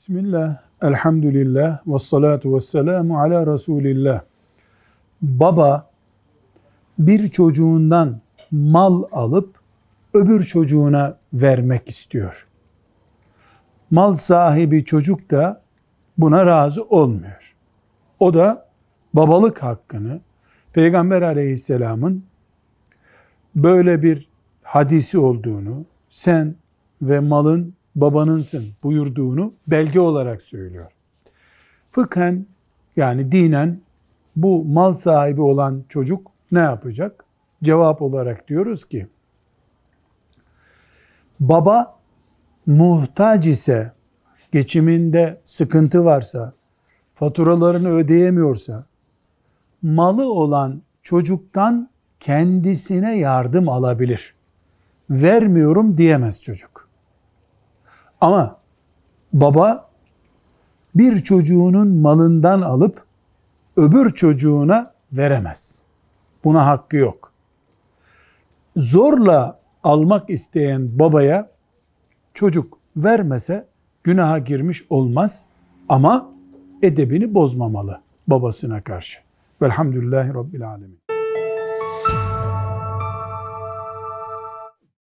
Bismillah, elhamdülillah, ve salatu ve selamu ala Resulillah. Baba bir çocuğundan mal alıp öbür çocuğuna vermek istiyor. Mal sahibi çocuk da buna razı olmuyor. O da babalık hakkını Peygamber aleyhisselamın böyle bir hadisi olduğunu, sen ve malın babanınsın buyurduğunu belge olarak söylüyor. Fıkhen yani dinen bu mal sahibi olan çocuk ne yapacak? Cevap olarak diyoruz ki baba muhtaç ise geçiminde sıkıntı varsa faturalarını ödeyemiyorsa malı olan çocuktan kendisine yardım alabilir. Vermiyorum diyemez çocuk. Ama baba bir çocuğunun malından alıp öbür çocuğuna veremez. Buna hakkı yok. Zorla almak isteyen babaya çocuk vermese günaha girmiş olmaz ama edebini bozmamalı babasına karşı. Velhamdülillahi Rabbil Alemin.